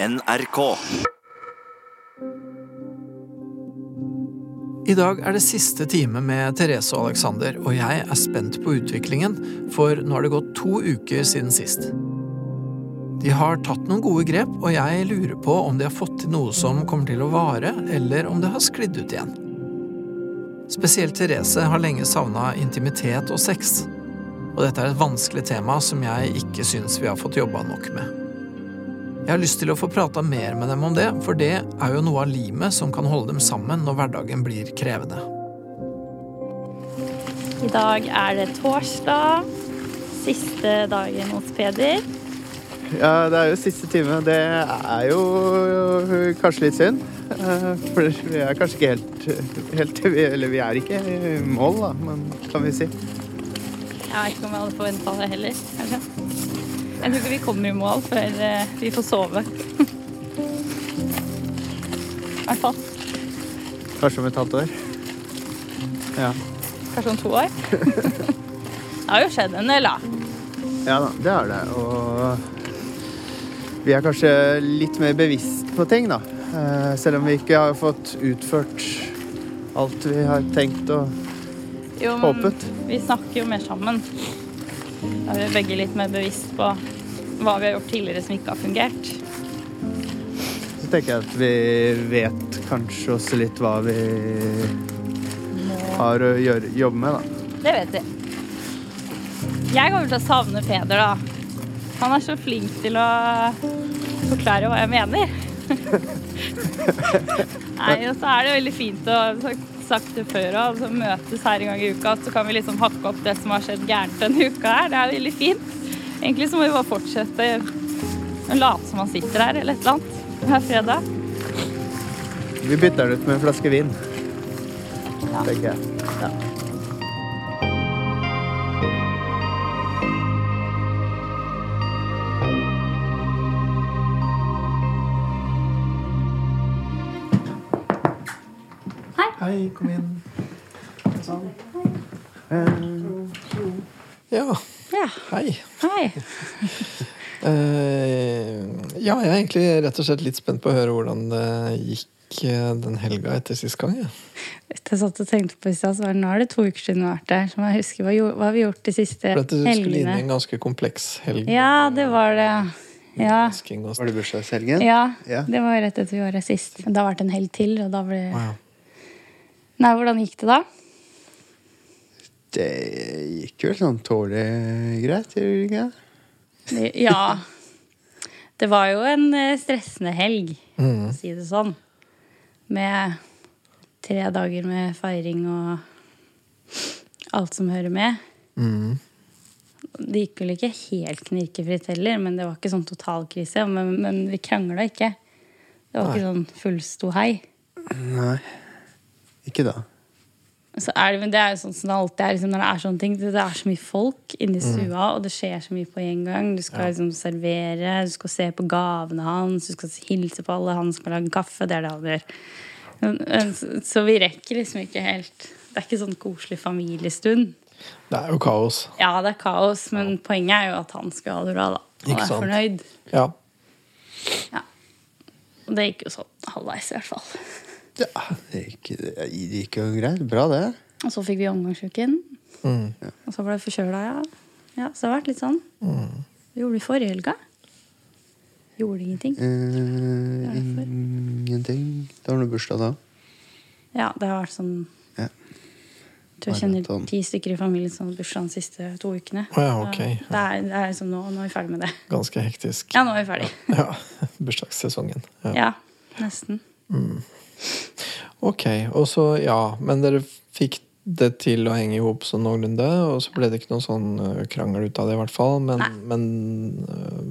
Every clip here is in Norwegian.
NRK. I dag er det siste time med Therese og Alexander, og jeg er spent på utviklingen, for nå har det gått to uker siden sist. De har tatt noen gode grep, og jeg lurer på om de har fått til noe som kommer til å vare, eller om det har sklidd ut igjen. Spesielt Therese har lenge savna intimitet og sex, og dette er et vanskelig tema som jeg ikke syns vi har fått jobba nok med. Jeg har lyst til å få prata mer med dem om det, for det er jo noe av limet som kan holde dem sammen når hverdagen blir krevende. I dag er det torsdag. Siste dagen hos Peder. Ja, det er jo siste time. Det er jo kanskje litt synd. Eh, For vi er kanskje ikke helt, helt Eller vi er ikke i mål, da, men kan vi si. Jeg vet ikke om jeg hadde forventa det heller. kanskje. Jeg tror ikke vi kommer i mål før eh, vi får sove. I hvert fall. Kanskje om et halvt år. Ja. Kanskje om to år. Det har jo skjedd en del, da. ja da, det er det. Og vi er kanskje litt mer bevisst på ting, da. Eh, Selv om vi ikke har fått utført alt vi har tenkt og Jo, håpet. vi snakker jo mer sammen. Da er vi begge litt mer bevisst på hva vi har gjort tidligere som ikke har fungert. Så tenker jeg at vi vet kanskje også litt hva vi har å gjøre, jobbe med, da. Det vet vi. Jeg kommer til å savne Peder, da. Han er så flink til å forklare hva jeg mener. Nei, og så er det veldig fint å sagt det før òg, altså møtes her en gang i uka, så kan vi liksom hakke opp det som har skjedd gærent denne uka her. Det er veldig fint. Egentlig så må vi bare fortsette å late som man sitter her eller et eller annet hver fredag. Vi bytter den ut med en flaske vin, Ja. tenker jeg. Ja. Hei, kom inn. Eh, Ja, Ja, hei. hei. uh, ja, jeg er egentlig rett og slett litt spent på å høre hvordan det gikk eh, den helga etter sist gang. Ja. Vet du, Jeg satt og tenkte på i stad, så var det, nå er det to uker siden vi har vært der. Så jeg huske hva, hva har vi gjort de siste For du skulle inn i en ganske kompleks helg. Ja, det var det. Ja. Var det bursdagshelgen? ja. Ja. Det var rett etter vi var her sist. Det har vært en helg til, og da ble ja. Nei, hvordan gikk det da? Det gikk vel sånn tålelig greit, gjorde det ikke? Ja. Det var jo en eh, stressende helg, Mm. å si det sånn. Med tre dager med feiring og alt som hører med. Mm. Det gikk vel ikke helt knirkefritt heller, men det var ikke sånn totalkrise. Men, men vi krangla ikke. Det var ikke sånn full ståhei. Nei. Ikke da. Så er det, men det er jo sånn som det alltid er liksom, når det er sånne ting. Det, er så mye folk inni stua, og det skjer så mye på en gang. Du skal liksom servere, du skal se på gavene hans, du skal hilse på alle, han som har lagd kaffe. Det er det han gjør. Så, vi rekker liksom ikke helt Det er ikke sånn koselig familiestund. Det er jo kaos. Ja, det er kaos, men poenget er jo at han skal ha det bra, da. Og Ikke er sant. fornøyd. Ja. Ja. Og det gikk jo sånn halvveis, i hvert fall. Ja, det gikk, det gikk jo greit. Bra, det. Og så fikk vi omgangsuken. Mm. Og så ble det forkjøla, ja. ja. Så det har vært litt sånn. Mm. Hva gjorde vi forrige helga? Gjorde ingenting. Eh, ingenting. Det var noe bursdag da. Ja, det har vært sånn Ja. Jeg tror jeg kjenner ti stykker i familien som har bursdag de siste to ukene. Ja, ok. Det er, det er liksom nå, nå er vi ferdig med det. Ganske hektisk. Ja, nå er vi ferdig. Ja. Bursdagssesongen. Ja. Ja, nesten. Ok, og så, ja, men dere fikk det til å henge i hop sånn noenlunde, og så ble det ikke noen sånn øh, krangel ut av det, i hvert fall. Men, men øh,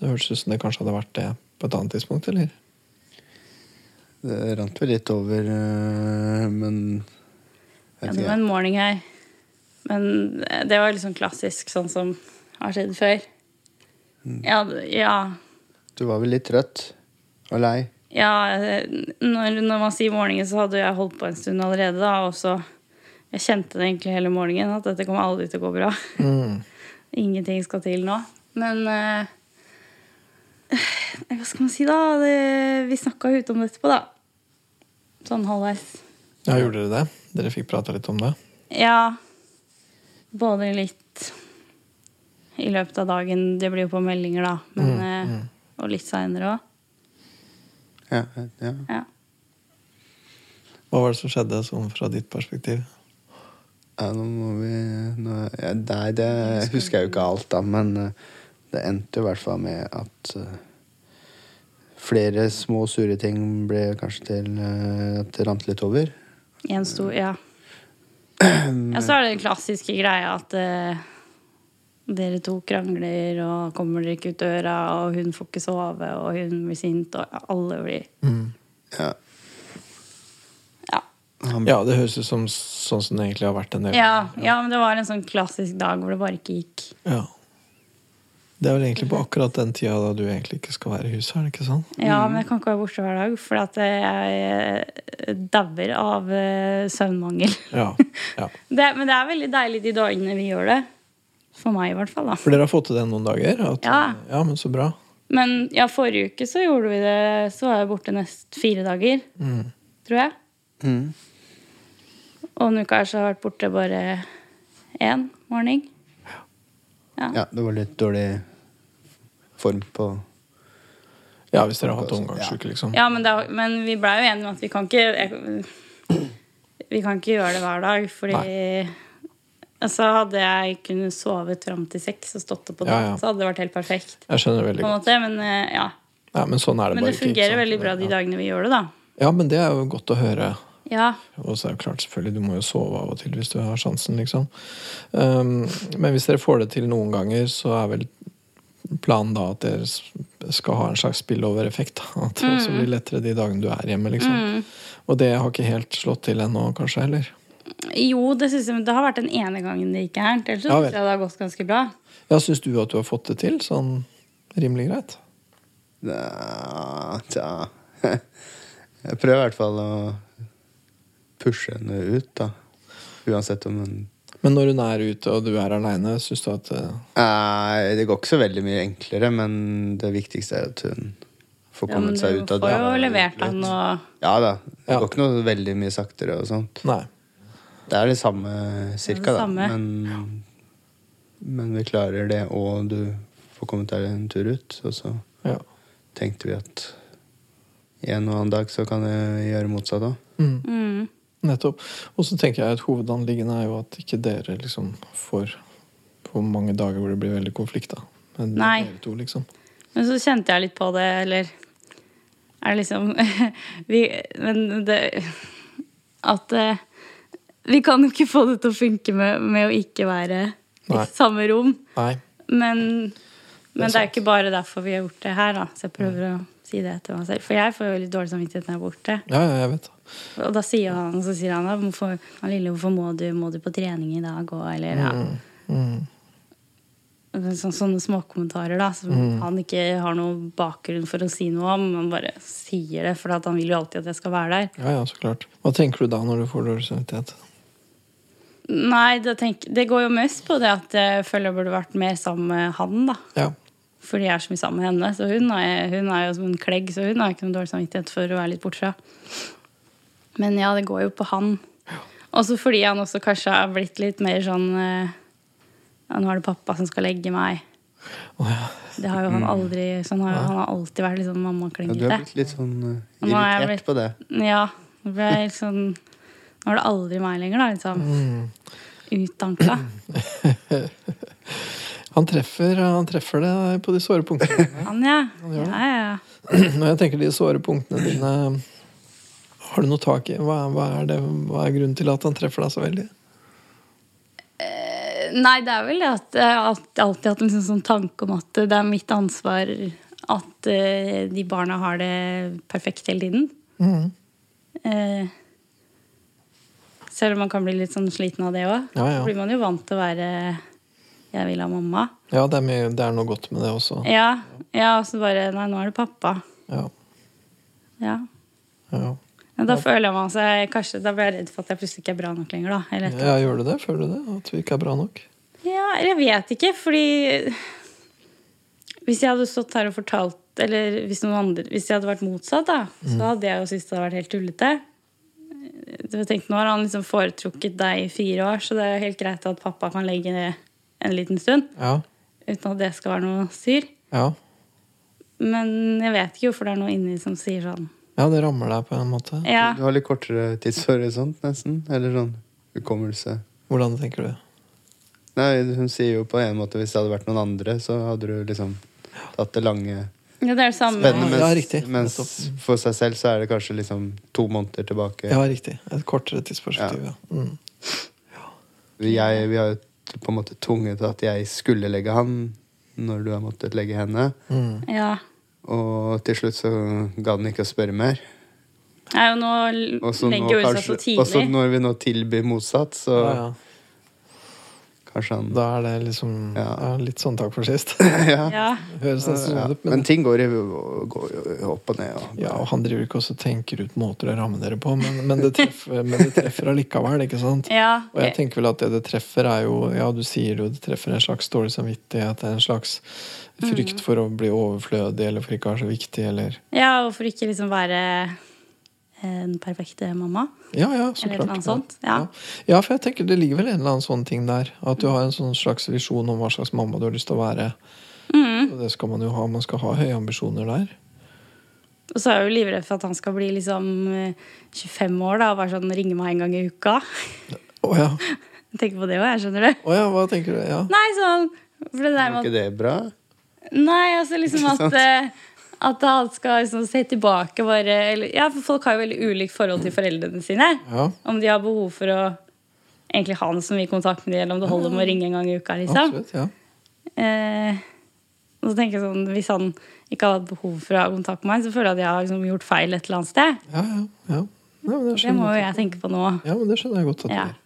det hørtes ut som det kanskje hadde vært det på et annet tidspunkt, eller? Det rant vel litt over, eh, men Ja, det var en morning her. Men det var liksom klassisk, sånn som har skjedd før. Mm. Ja, ja, Du var vel litt trøtt og lei? Ja når, når man sier morgenen, så hadde jeg holdt på en stund allerede, da. Og så Jeg kjente det egentlig hele morgenen, at dette kommer aldri til å gå bra. Mm. Ingenting skal til nå. Men eh, Hva skal man si, da? Det, vi snakka ute om det etterpå, da. Sånn halvveis. Ja, gjorde dere det? Dere fikk prata litt om det? Ja. Både litt i løpet av dagen. Det blir jo på meldinger, da. Men, eh, Og litt seinere òg. Ja, ja. Ja. Hva var det som skjedde sånn fra ditt perspektiv? ja, nå må vi nå, ja, Nei, det husker jeg jo ikke alt, da, men eh, det endte jo i hvert fall med at uh, flere små sure ting ble kanskje til uh, at det rant litt over. En stor Ja. ja så er det den klassiske greia at eh, dere to krangler, og kommer dere ikke ut døra, og hun får ikke sove, og hun blir sint, og alle blir Ja. Ja. Ja, det høres ut som sånn som det egentlig har vært en del Ja, ja, men det var en sånn klassisk dag hvor det bare ikke gikk. Ja. Det er vel egentlig på akkurat den tida da du egentlig ikke skal være i huset, er det ikke sånn? Ja, men jeg kan ikke være borte hver dag, for at jeg eh, dauer av eh, søvnmangel. Ja. ja. Det, men det er veldig deilig de dagene vi gjør det. For meg, i hvert fall. da. For dere har fått til det noen dager? At, Ja. ja, men så bra. Men ja, forrige uke så gjorde vi det Så var jeg borte nest fire dager, Mm. tror jeg. Mm. Og her så har jeg vært borte bare én morgen. ja, det var litt dårlig form på Ja, hvis dere har hatt omgangssyke, liksom. Ja, men, det, er- men vi blei jo enige om at vi kan ikke jeg, Vi kan ikke gjøre det hver dag, fordi Altså, hadde jeg kunnet sovet fram til seks og stått opp på Ja, ja. så hadde det vært helt perfekt. Jeg skjønner veldig godt. Men eh, ja. Ja, men sånn er det Men bare det ikke fungerer veldig bra de dagene vi gjør det, da. Ja, men det er jo godt å høre. Ja. Og så er det klart, selvfølgelig, du må jo sove av og til hvis du har sjansen, liksom. Um, men hvis dere får det til noen ganger, så er vel planen da at dere skal ha en slags spillover-effekt. At det også Mm. blir lettere de dagene du er hjemme, liksom. Og det har ikke helt slått til ennå, kanskje, heller? Jo, det, synes jeg, det har vært den ene gangen det gikk gærent. Ellers Ja, synes jeg det har gått ganske bra. Ja, syns du at du har fått det til sånn rimelig greit? Ja, Tja Jeg prøver i hvert fall å pushe henne ut, da. Uansett om hun Men når hun er ute og du er aleine, syns du at eh, Nei, det går ikke så veldig mye enklere, men det viktigste er at hun får Ja, men kommet seg du ut av får jo levert han og Ja da. Det Ja. går ikke noe veldig mye saktere og sånt. Nei. Det er det samme cirka, det det samme. Men, men vi klarer det, og du får kommet deg en tur ut. Og så Ja. tenkte vi at en og annen dag så kan jeg gjøre motsatt òg. Mm. mm. Nettopp. Og så tenker jeg at hovedanliggende er jo at ikke dere liksom får for mange dager hvor det blir veldig konflikt, da. Men Nei. dere to, liksom. Men så kjente jeg litt på det, eller Er det liksom vi, Men det At eh, vi kan jo ikke få det til å funke med, med å ikke være Nei. i samme rom. Nei. Men, men det er sant. ikke bare derfor vi har gjort det her, da. Så jeg prøver å si det til meg selv. For jeg får jo litt dårlig samvittighet når jeg er borte. Ja, ja, jeg vet. Og da sier han, så sier han, da hvorfor, han lille, hvorfor må du, må du på trening i dag? òg, eller, ja. Mm. Sånn, sånne småkommentarer da, som Mm. han ikke har noen bakgrunn for å si noe om. Han bare sier det, for han vil jo alltid at jeg skal være der. Ja, ja, så klart. Hva tenker du da når du får dårlig samvittighet? Nei, det, tenk, det går jo mest på det at jeg føler jeg burde vært mer sammen med han. da. Ja. Fordi jeg er så mye sammen med henne. Så hun er, hun er jo som en klegg, så hun har ikke noe dårlig samvittighet for å være litt bortfra. Men ja, det går jo på han. Også fordi han også kanskje har blitt litt mer sånn eh, ja, Nå er det pappa som skal legge meg. Oh, ja. Det har jo han aldri sånn har, ja. Han har alltid vært litt sånn Ja, du har blitt litt sånn eh, er irritert blitt- på det. Ja. Nå ble jeg litt sånn Nå er det aldri meg lenger, da. Liksom. Mm. Utdanka. Han treffer, han treffer det på de såre punktene. Han, ja. Han. Ja, ja. Når jeg tenker de såre punktene dine, har du noe tak i? Hva, hva, er det, hva er grunnen til at han treffer deg så veldig? Nei, det er vel det at jeg har alltid, har hatt en sånn, sånn tanke om at det er mitt ansvar at uh, de barna har det perfekt hele tiden. Mm. Eh, selv om man kan bli litt sånn sliten av det òg. Ja, ja. blir man jo vant til å være 'jeg vil ha mamma'. Ja, det er, mye, det er noe godt med det også. Ja, ja og så bare 'nei, nå er det pappa'. Ja, Ja. ja. Men da føler man seg kanskje, Da blir jeg redd for at jeg plutselig ikke er bra nok lenger. da. Eller ja gjør du det? Føler du det? At vi ikke er bra nok? Ja, jeg vet ikke, fordi Hvis jeg hadde stått her og fortalt Eller hvis noen andre Hvis jeg hadde vært motsatt, da, Mm. så hadde jeg jo syntes det hadde vært helt tullete. Du har tenkt, Nå har han liksom foretrukket deg i fire år, så det er helt greit at pappa kan legge ned en liten stund. Ja. Uten at det skal være noe styr. Ja. Men jeg vet ikke hvorfor det er noe inni som sier sånn. ja, det rammer deg på en måte. Ja, Du har litt kortere tidshorisont, nesten. Eller sånn hukommelse. Hvordan tenker du? Nei, hun sier jo på en måte hvis det hadde vært noen andre, så hadde du liksom tatt det lange ja det er det samme. spennende. Ja, Mens, riktig. mens for seg selv så er det kanskje liksom to måneder tilbake. Ja, riktig. Et kortere tidsperspektiv, ja. Mm. Jeg, vi har jo på en måte tvunget at jeg skulle legge han når du har måttet legge henne. Mm. Ja. Og til slutt så ga den ikke å spørre mer. Nei, og nå legger hun seg så tidlig. Og så når vi nå tilbyr motsatt, så Ja, ja. Kanskje han Da er det liksom Ja. ja, litt sånn takk for sist. ja. Ja. Høres nesten sånn Ja. ut, Men men ting går, i, går opp og ned. Og, ja, og Han driver ikke også og tenker ut måter å ramme dere på, men, men, det, treffer, men det treffer allikevel, ikke sant? ja. Og jeg tenker vel at det det treffer, er jo Ja, du sier jo, det treffer en slags dårlig samvittighet, en slags frykt for å bli overflødig, eller for ikke å være så viktig, eller ja, og for ikke liksom være en perfekte mamma. Ja, ja, så Eller klart. noe sånt, Ja. ja. ja, for jeg tenker det ligger vel en eller annen sånn ting der. At du har en sånn slags visjon om hva slags mamma du har lyst til å være. Mm. Og det skal man jo ha. Man skal ha høye ambisjoner der. Og så er jeg jo livredd for at han skal bli liksom eh, 25 år da, og bare sånn ringe meg en gang i uka. Å ja. Jeg tenker på det òg, jeg, skjønner du. Å ja, hva tenker du? Ja. Nei, sånn for det der Er med at ikke det bra? Nei, altså liksom at eh, At han skal liksom se tilbake bare eller, Ja, for folk har jo veldig ulikt forhold til foreldrene sine. ja. Om de har behov for å egentlig ha noe så mye kontakt med dem, eller om det holder med å ringe en gang i uka. liksom. Absolutt. Ja. Eh, og så tenker jeg sånn, Hvis han ikke hadde hatt behov for å ha kontakt med meg, så føler jeg at jeg har liksom gjort feil et eller annet sted. Ja, ja. ja. men det, Det må jo jeg. tenke på nå. Ja, men det skjønner jeg godt at Ja. det gjør.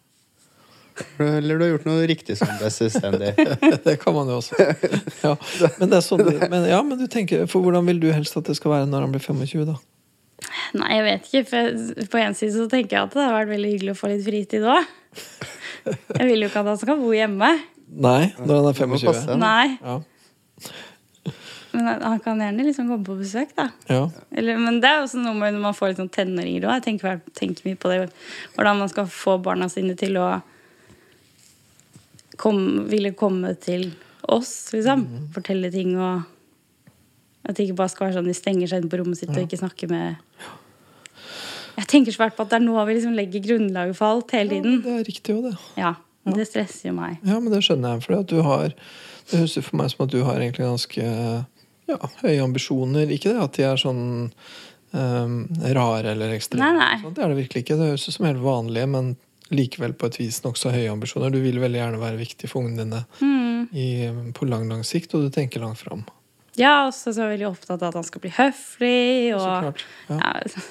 Eller du har gjort noe riktig som selvstendig. Det kan man jo også. Ja. Men, det er sånn, men, ja, men du tenker, for hvordan vil du helst at det skal være når han blir 25, da? Nei, jeg vet ikke. For på en side så tenker jeg at det har vært veldig hyggelig å få litt fritid òg. Jeg vil jo ikke at han skal bo hjemme. Nei, når han er 25. passe. Nei, Ja. Men han kan gjerne liksom komme på besøk, da. Ja. Eller, men det er jo også noe med når man får litt sånn tenåringer òg. Jeg tenker, tenker mye på det. Hvordan man skal få barna sine til å komme, ville komme til oss, liksom. Mhm. Fortelle ting og At det ikke bare skal være sånn de stenger seg inn på rommet sitt og ikke snakker med Jeg tenker svært på at det er nå vi liksom legger grunnlaget for alt hele ja, tiden. det er riktig jo, det. Ja, Det stresser jo meg. Ja, men det skjønner jeg. For du har Det høres for meg som at du har egentlig ganske ja, høye ambisjoner. Ikke det at de er sånn um, rare eller ekstreme. Nei, nei. Sånn, Det er det virkelig ikke. Det høres ut som helt vanlige, men likevel på et vis nokså høye ambisjoner. Du vil veldig gjerne være viktig for ungene dine Mm. i, på lang, lang sikt, og du tenker langt fram. Ja, og så er jeg veldig opptatt av at han skal bli høflig. Så Og, klart. Ja, ja,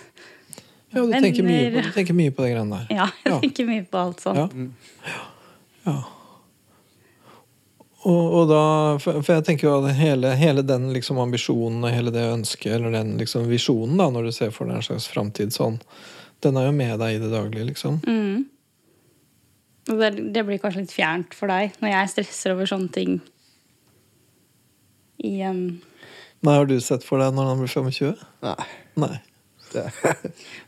ja du, tenker mye på, du tenker mye på det greiene der. ja, jeg Ja. tenker mye på alt sånt. Ja. ja. Og, og da, for jeg tenker jo at hele, hele den liksom ambisjonen og hele det ønsket, eller den liksom visjonen, da, når du ser for deg en slags framtid sånn, den er jo med deg i det daglige, liksom. Mm. Det, det blir kanskje litt fjernt for deg når jeg stresser over sånne ting i en Nei, har du sett for deg når han blir 25? Nei, Nei. det,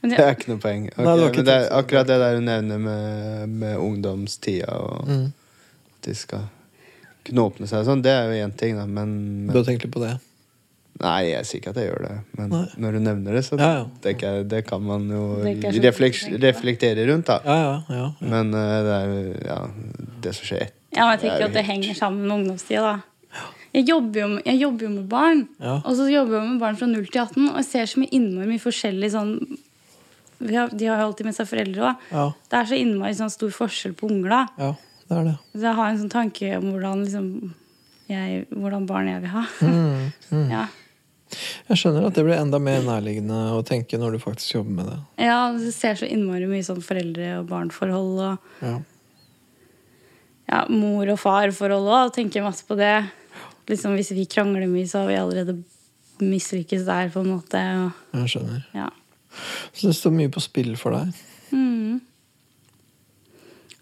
det er ikke noe poeng. Okay, Nei, det ikke men det er akkurat det der hun nevner med, med ungdomstida, og Mm. at de skal kunne åpne seg og sånn, det er jo én ting, da, men, Du men har tenkt litt på det? Nei, jeg sier ikke at jeg gjør det, men Nei. når du nevner det, så Ja, ja. tenker jeg det kan man jo refleks reflektere rundt, da. Ja, ja. ja, ja. Men uh, det er jo ja, det som skjer etter. ja, jeg tenker er at det helt- henger sammen med ungdomstida, da. Jeg jobber, jo, med- jeg jobber jo med barn, Ja. og så jobber jeg med barn fra 0 til 18. Og jeg ser så mye innmari mye forskjellig sånn vi har, De har jo alltid med seg foreldre òg. ja, Det er så innmari sånn stor forskjell på unger, da. ja det er det. Så jeg har en sånn tanke om hvordan, liksom, jeg, hvordan barn jeg vil ha. Mm, mm. Ja. Jeg skjønner at det blir enda mer nærliggende å tenke når du faktisk jobber med det. Ja, du ser så innmari mye sånn foreldre- og barnforhold og Ja. ja, mor- og farforhold òg. Tenker masse på det. Liksom, hvis vi krangler mye, så har vi allerede mislykkes der, på en måte. Og, Jeg skjønner. ja. Så det står mye på spill for deg. mm.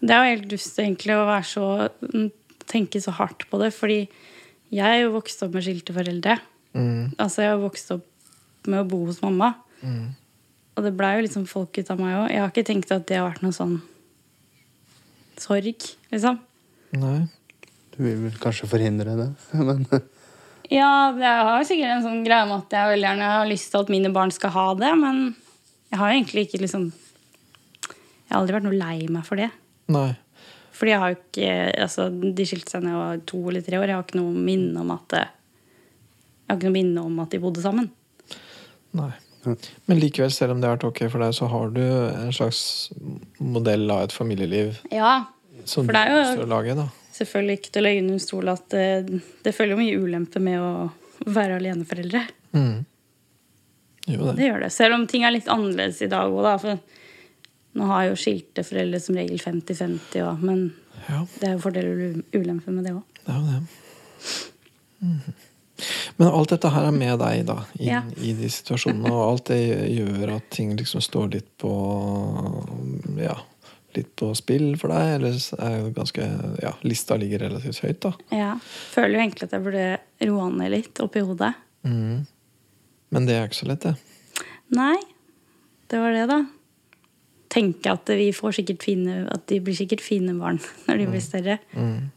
Det er jo helt dust egentlig å være så, tenke så hardt på det, fordi Jeg er jo vokst opp med skilte foreldre. Mm. Altså, jeg har vokst opp med å bo hos mamma. Mm. Og det blei jo liksom folk ut av meg òg. Jeg har ikke tenkt at det har vært noe sånn sorg, liksom. Nei. Du vil vel kanskje forhindre det, men Ja, jeg har sikkert en sånn greie om at jeg veldig gjerne har lyst til at mine barn skal ha det, men jeg har egentlig ikke liksom Jeg har aldri vært noe lei meg for det. Nei. Fordi jeg har jo ikke altså, De skilte seg da jeg var to eller tre år. Jeg har ikke noe minne om at det- Jeg har ikke noe minne om at de bodde sammen. Nei. Men likevel, selv om det har vært ok for deg, så har du en slags modell av et familieliv Ja, som For det er jo- lage, selvfølgelig ikke til å legge under stol at det, det følger jo mye ulempe med å være aleneforeldre. Mm. Jo, det. Det gjør det. Selv om ting er litt annerledes i dag òg, da. For nå har jo skilte foreldre som regel 50-50 òg, men Ja, det er jo fordeler og ulemper med det òg. det er jo det. Mhm. Men alt dette her er med deg, da, inn Ja. i de situasjonene. Og alt det gjør at ting liksom står litt på Ja, litt på spill for deg. Eller er jo ganske Ja, lista ligger relativt høyt, da. Ja. Føler jo egentlig at jeg burde roe ned litt oppi hodet. Mm. Men det er ikke så lett, det. Nei, det var det, da. Tenke at vi får sikkert fine At de blir sikkert fine barn når de blir større. Mm.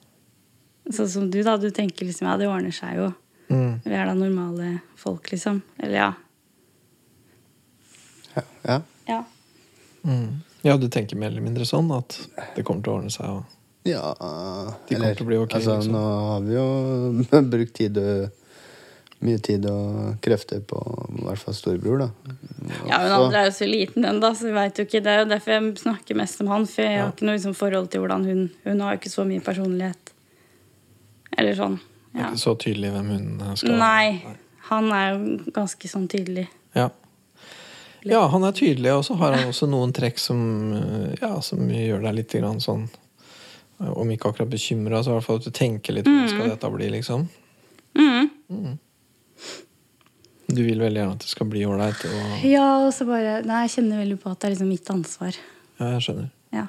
Sånn som du, da. Du tenker liksom ja, det ordner seg jo. Mm. Vi er da normale folk, liksom. Eller ja. ja. ja. Ja. Mm. Ja, du tenker mer eller mindre sånn at det kommer til å ordne seg. Og... Ja, De kommer til å bli ok, altså, liksom. Nå har vi jo brukt tid og mye tid og krefter på i hvert fall storebror, da. Ja, Så- andre er jo så liten ennå, så vi veit jo ikke. Det er jo derfor jeg snakker mest om han. For jeg Ja. har ikke noe liksom, forhold til hvordan hun Hun har jo ikke så mye personlighet. Eller sånn. Det er Ja. ikke så tydelig hvem hun skal Nei. Han er jo ganske sånn tydelig. Ja. ja, han er tydelig, og så har han også noen trekk som, eh, ja, som gjør deg litt grann sånn eh, Om ikke akkurat bekymra, så i hvert fall at du tenker litt hvordan skal dette bli, liksom. Mm. Du vil veldig gjerne at det skal bli ålreit. Og... Ja, og så bare Nei, jeg kjenner veldig på at det er liksom mitt ansvar. Ja, jeg skjønner. Ja.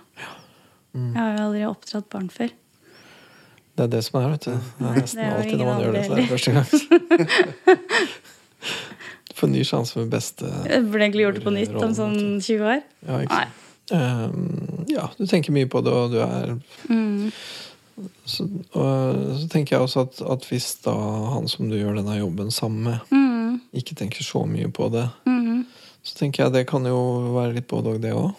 Jeg har jo aldri oppdratt barn før. Det er det som er, vet du. Det er nesten Det er alltid når man gjør det, så er det første gang. Du får en ny sjanse med beste Det burde egentlig gjort det på nytt om sånn 20 år. Ja, ikke Nei. sant. Ehm, ja, du tenker mye på det, og du er Mm. så, og så tenker jeg også at, at hvis da han som du gjør denne jobben sammen med, Mm. ikke tenker så mye på det, Mm. så tenker jeg det kan jo være litt både og, det òg.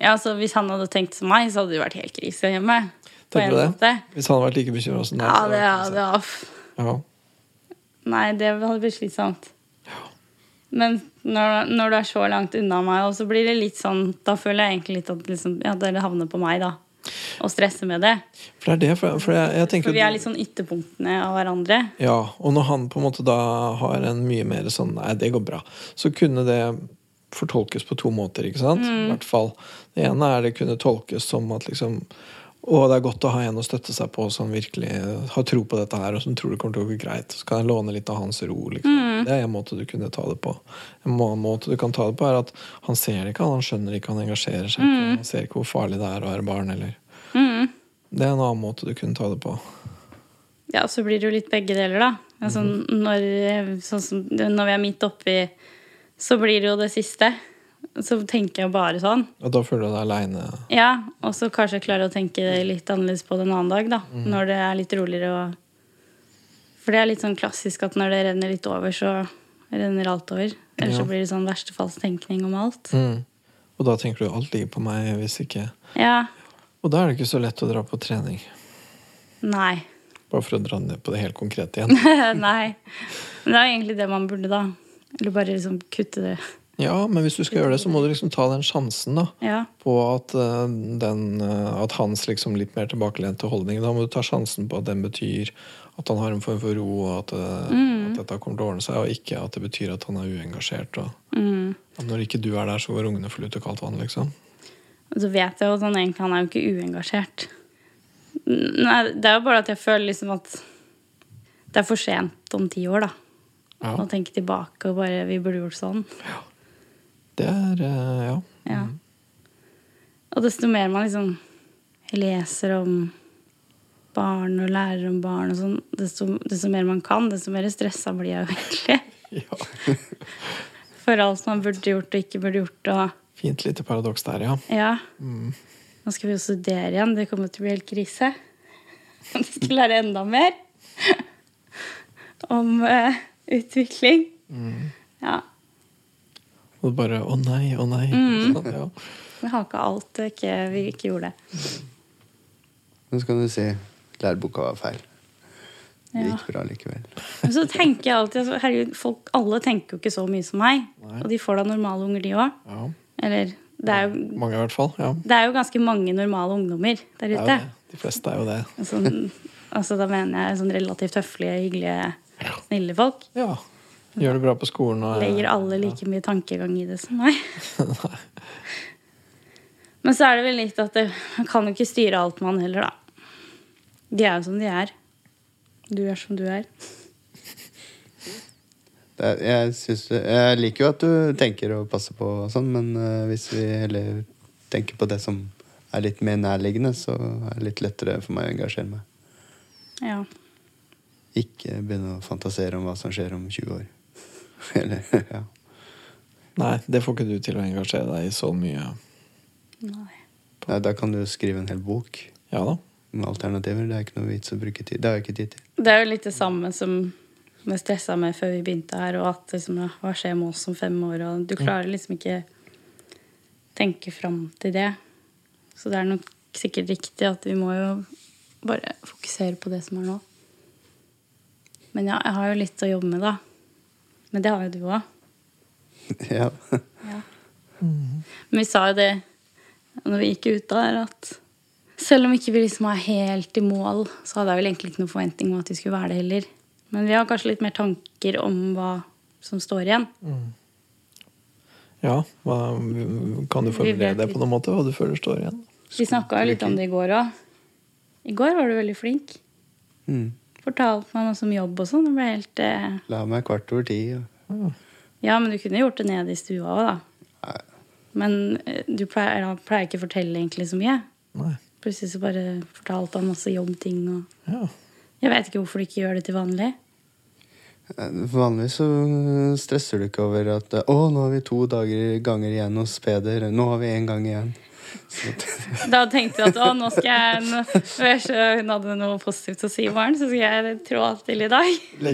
Ja, så Hvis han hadde tenkt som meg, så hadde det vært helt krise hjemme. Tenker du det? Hvis han hadde vært like bekymra som deg. Ja, det, hadde ja. ja. Nei, det hadde blitt slitsomt. Ja. Men når, når du er så langt unna meg, og så blir det litt sånn Da føler jeg egentlig litt at liksom, ja, det havner på meg, da. Og stresse med det. For det er det, for, for jeg, jeg For vi er litt sånn ytterpunktene av hverandre. Ja, og når han på en måte da har en mye mer sånn Nei, det går bra. Så kunne det fortolkes på to måter, ikke sant? Mm. I hvert fall. Det ene er det kunne tolkes som at liksom å, det er godt å ha en å støtte seg på som virkelig har tro på dette her, og som tror det kommer til å gå greit. Så kan jeg låne litt av hans ro. Liksom. Mm. Det er en måte du kunne ta det på. En må- måte du kan ta det på, er at han ser det ikke, han skjønner ikke, han engasjerer seg ikke. Han ser ikke hvor farlig det er å være barn, eller Mm. Det er en annen måte du kunne ta det på. Ja, så blir det jo litt begge deler, da. Altså, når, sånn som, når vi er midt oppi, så blir det jo det siste. Så tenker jeg bare sånn. Og da føler du deg aleine. Ja, og så kanskje jeg klarer å tenke litt annerledes på det en annen dag, da. Når det er litt roligere og For det er litt sånn klassisk at når det renner litt over, så renner alt over. Eller Ja. så blir det sånn verstefallstenkning om alt. Mm. Og da tenker du alt ligger på meg, hvis ikke Ja. Og da er det ikke så lett å dra på trening. Nei. Bare for å dra ned på det helt konkrete igjen. Nei. Men det er egentlig det man burde, da. Eller bare liksom kutte det. Ja, men hvis du skal gjøre det, så må du liksom ta den sjansen da Ja. på at, eh, den, eh, at hans liksom litt mer tilbakelente holdning Da må du ta sjansen på at den betyr at han har en form for ro, og at, mm. at dette kommer til å ordne seg, og ikke at det betyr at han er uengasjert. Og Mm. at når ikke du er der, så går ungene for lut og kaldt vann, liksom. Og så vet jeg jo at han egentlig han er jo ikke uengasjert. Nei, det er jo bare at jeg føler liksom at det er for sent om ti år, da. Ja, Å tenke tilbake og bare Vi burde gjort sånn. Det er eh, Ja. Ja. Og desto mer man liksom leser om barn og lærer om barn og sånn, desto, desto mer man kan, desto mer stressa blir jeg jo egentlig. Ja. For alt man burde gjort og ikke burde gjort. Og Fint lite paradoks der, ja. ja. Nå skal vi jo studere igjen. Det kommer til å bli helt krise. Vi skal lære enda mer om uh, utvikling. Ja. Og bare å nei, å nei. Sånn, ja. Vi har ikke alt ikke, vi ikke gjorde. Men så kan du si læreboka var feil. Det gikk bra likevel. Men så tenker jeg alltid altså, herregud, folk, Alle tenker jo ikke så mye som meg. Nei. Og de får da normale unger, de òg. ja. Eller det er, jo, Mange i hvert fall. Ja. det er jo ganske mange normale ungdommer der Det er jo ute. det. De fleste er jo det. Altså, altså, da mener jeg sånn relativt høflige, hyggelige, snille folk. Ja. Gjør det bra på skolen og Legger alle like mye tankegang i det som meg. Men så er det vel litt at det, man kan jo ikke styre alt man heller, da. De er jo som de er. Du er som du er. Det er, jeg, synes, jeg liker jo at du tenker og passer på og sånn, men eh, hvis vi heller tenker på det som er litt mer nærliggende, så er det litt lettere for meg å engasjere meg. Ja. Ikke begynne å fantasere om hva som skjer om 20 år. Eller, ja. Nei, det får ikke du til å engasjere deg i så mye. Nei. Nei, Da kan du skrive en hel bok Ja da. med alternativer. Det er ikke noe vits å bruke tid. Det har jeg ikke tid til. Det er jo litt det samme som vi stressa med før vi begynte her, og at liksom, ja, hva skjer med oss om fem år? Og du klarer liksom ikke tenke fram til det. Så det er nok sikkert riktig at vi må jo bare fokusere på det som er nå. Men ja, jeg har jo litt å jobbe med, da. Men det har jo du òg. ja. Men vi sa jo det når vi gikk ut der, at selv om ikke vi liksom er helt i mål, så hadde jeg vel egentlig ikke noen forventning om at vi skulle være det heller. Men vi har kanskje litt mer tanker om hva som står igjen. Ja, hva, Kan du formulere deg på noen måte, hva du føler står igjen? Vi snakka jo litt om det i går òg. I går var du veldig flink. Mm. Fortalte meg noe om jobb og sånn. Det ble helt eh... La meg kvart over ti. og- Ja, men du kunne gjort det nede i stua òg, da. Nei. Men eh, du pleier, da pleier ikke å fortelle egentlig så mye. Nei. Plutselig så bare fortalte han masse jobbting og Ja. Jeg vet ikke hvorfor du ikke gjør det til vanlig. Eh, Vanligvis så stresser du ikke over at Å, nå har vi to dager, ganger igjen hos Peder. Nå har vi én gang igjen. Så, Da tenkte jeg at å, nå skal jeg nå, når jeg så Hun hadde noe positivt å si i morgen, så skal jeg trå til i dag.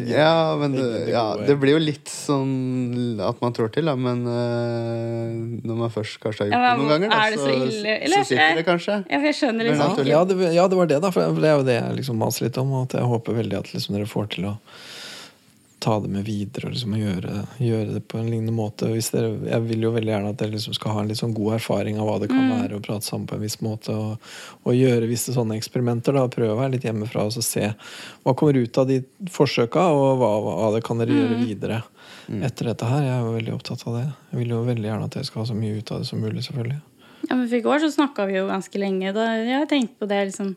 ja, men det, ja, det blir jo litt sånn at man trår til, da. Men eh, når man først kanskje har gjort Ja, men det noen ganger, da, det så ille? Eller- så sitter det kanskje. Ja, for jeg skjønner liksom Ja, det, ja, det var det, da. For det er jo det jeg liksom maser litt om. At jeg håper veldig at liksom dere får til å ta det med videre og liksom gjøre, gjøre det på en lignende måte. Hvis dere, jeg vil jo veldig gjerne at dere liksom skal ha en litt sånn god erfaring av hva det kan være å prate sammen på en viss måte. Og, og gjøre visse sånne eksperimenter. da, Prøve å være litt hjemmefra og så se hva kommer ut av de forsøka, og hva, hva det kan dere gjøre videre etter dette her. Jeg er jo veldig opptatt av det. Jeg vil jo veldig gjerne at dere skal ha så mye ut av det som mulig, selvfølgelig. Ja, men for I går så snakka vi jo ganske lenge. Da jeg har tenkt på det liksom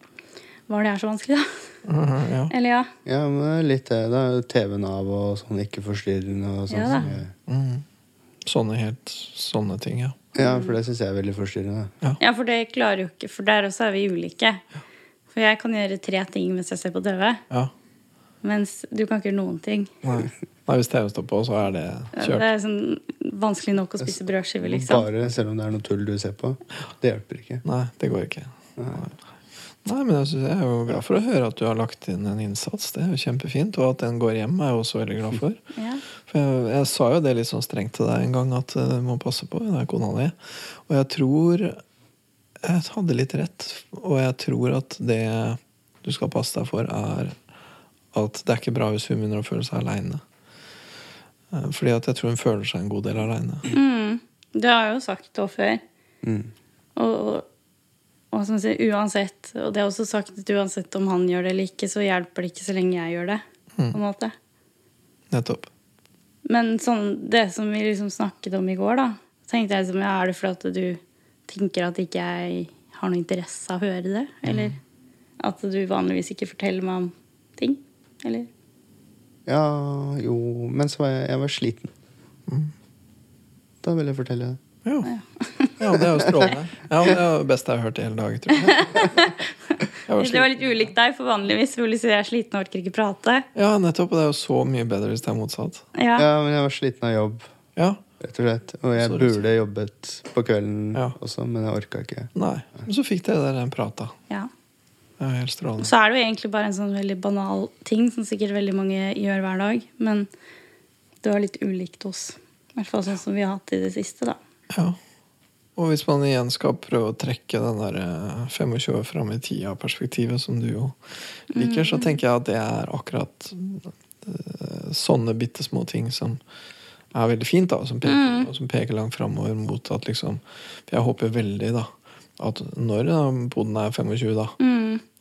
Var det her så vanskelig, da? Mhm, ja. Eller ja. Ja, men litt det. Da er TV-en av og sånn ikke forstyrrende og sånn. Ja Mhm. Sånne helt sånne ting, ja. Ja, for det syns jeg er veldig forstyrrende. ja, for det klarer jo ikke For der også er vi ulike. For jeg kan gjøre tre ting mens jeg ser på TV, ja. mens du kan ikke gjøre noen ting. Nei. Nei, hvis TV står på, så er det kjørt Det er sånn vanskelig nok å spise brødskiver, liksom. Bare selv om det er noe tull du ser på. Det hjelper ikke. Nei, det går ikke. Nei, Nei men jeg, synes, jeg er jo glad for å høre at du har lagt inn en innsats. Det er jo kjempefint. Og at den går hjem, er jeg også veldig glad for. Ja. For jeg, jeg sa jo det litt sånn strengt til deg en gang, at eh, du må passe på. Det er kona di. Og jeg tror jeg hadde litt rett. Og jeg tror at det du skal passe deg for, er at det er ikke bra hvis hun begynner å føle seg aleine. Fordi at jeg tror hun føler seg en god del aleine. Mm. Det har jeg jo sagt da før. Mm. Og, og som sier, uansett, og det er også sagt at uansett om han gjør det eller ikke, så hjelper det ikke så lenge jeg gjør det. på en måte. Nettopp. Men sånn, det som vi liksom snakket om i går, da, tenkte jeg liksom, ja, er det fordi at du tenker at ikke jeg har noe interesse av å høre det? Eller at du vanligvis ikke forteller meg om ting? Eller? Ja, jo Men så var jeg, jeg var sliten. Da vil jeg fortelle det. Ja. ja, det er jo strålende. Ja, Det er det beste jeg har hørt i hele dag, tror jeg. Jeg var Det var litt ulikt deg, for vanligvis vil jeg jeg er sliten og orker ikke prate. Ja, nettopp. Og det er jo så mye bedre hvis det er motsatt. Ja. Ja, men jeg var sliten av jobb, Ja. rett og slett. Og jeg Sorry. burde jobbet på kvelden Ja. også, men jeg orka ikke. Nei. Men så fikk dere der prata. prat, ja. Det var helt strålende. Så er det jo egentlig bare en sånn veldig banal ting som sikkert veldig mange gjør hver dag. Men det var litt ulikt oss. I hvert fall sånn som vi har hatt i det siste, da. Ja. Og hvis man igjen skal prøve å trekke den der eh, 25 år fram i tida-perspektivet, som du jo liker, så tenker jeg at det er akkurat eh, sånne bitte små ting som er veldig fint, da, som peker, og som peker langt framover mot at liksom Jeg håper veldig, da, at når poden er 25, da,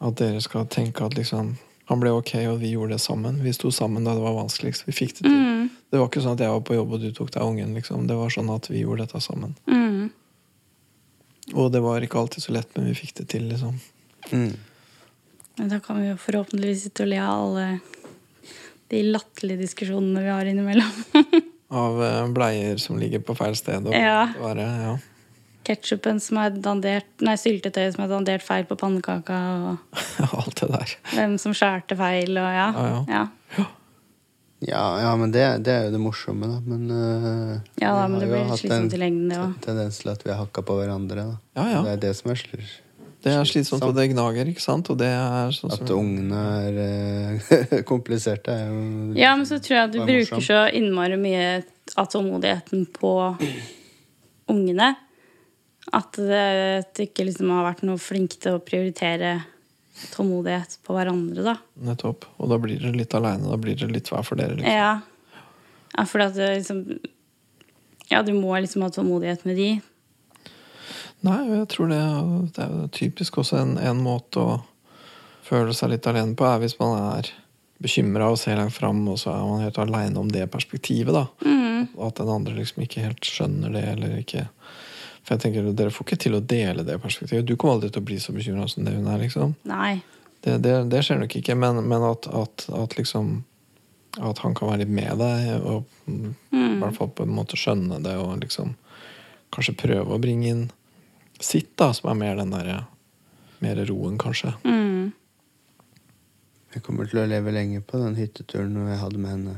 at dere skal tenke at liksom han ble ok, og vi gjorde det sammen. Vi sto sammen da det var vanskeligst. Vi fikk det til. Det var ikke sånn at jeg var på jobb og du tok deg av ungen. liksom. Det var sånn at vi gjorde dette sammen. Mm. Og det var ikke alltid så lett, men vi fikk det til, liksom. Mm. Men da kan vi jo forhåpentligvis sitte og le av alle de latterlige diskusjonene vi har innimellom. Av eh, bleier som ligger på feil sted. Og Ja. var, ja. Ketsjupen som er dandert Nei, syltetøyet som er dandert feil på pannekaka, og Alt det der. hvem som skjærte feil, og ja. Ja, ja. ja. Ja, ja, men det, det er jo det morsomme, da. Men uh, Ja da, men det blir slitsomt i lengden, det òg. Tendens til at vi har hakka på hverandre. Da. Ja, ja. Det er det som er slitsomt. Det er slitsomt, og det gnager, ikke sant? Og det er sånn At ungene er uh, kompliserte, er jo Ja, men så tror jeg at du bruker så innmari mye av tålmodigheten på ungene. At det, at du ikke liksom har vært noe flink til å prioritere tålmodighet på hverandre, da. Nettopp. Og da blir dere litt aleine. Da blir dere litt hver for dere. Liksom. Ja. ja for at det liksom Ja, du må liksom ha tålmodighet med de. Nei, jeg tror det, det er jo typisk også en, en måte å føle seg litt alene på, er hvis man er bekymra og ser langt fram, og så er man helt aleine om det perspektivet, da. Og at den andre liksom ikke helt skjønner det, eller ikke For jeg tenker, dere får ikke til å dele det perspektivet. Du kommer aldri til å bli så bekymra som det hun er, liksom. Nei. Det, det, det skjer nok ikke, men, men at, at, at liksom At han kan være litt med deg, og mm, i hvert fall på en måte skjønne det, og liksom kanskje prøve å bringe inn sitt, da, som er mer den derre Mer roen, kanskje. Mm. Jeg kommer til å leve lenge på den hytteturen når jeg hadde med henne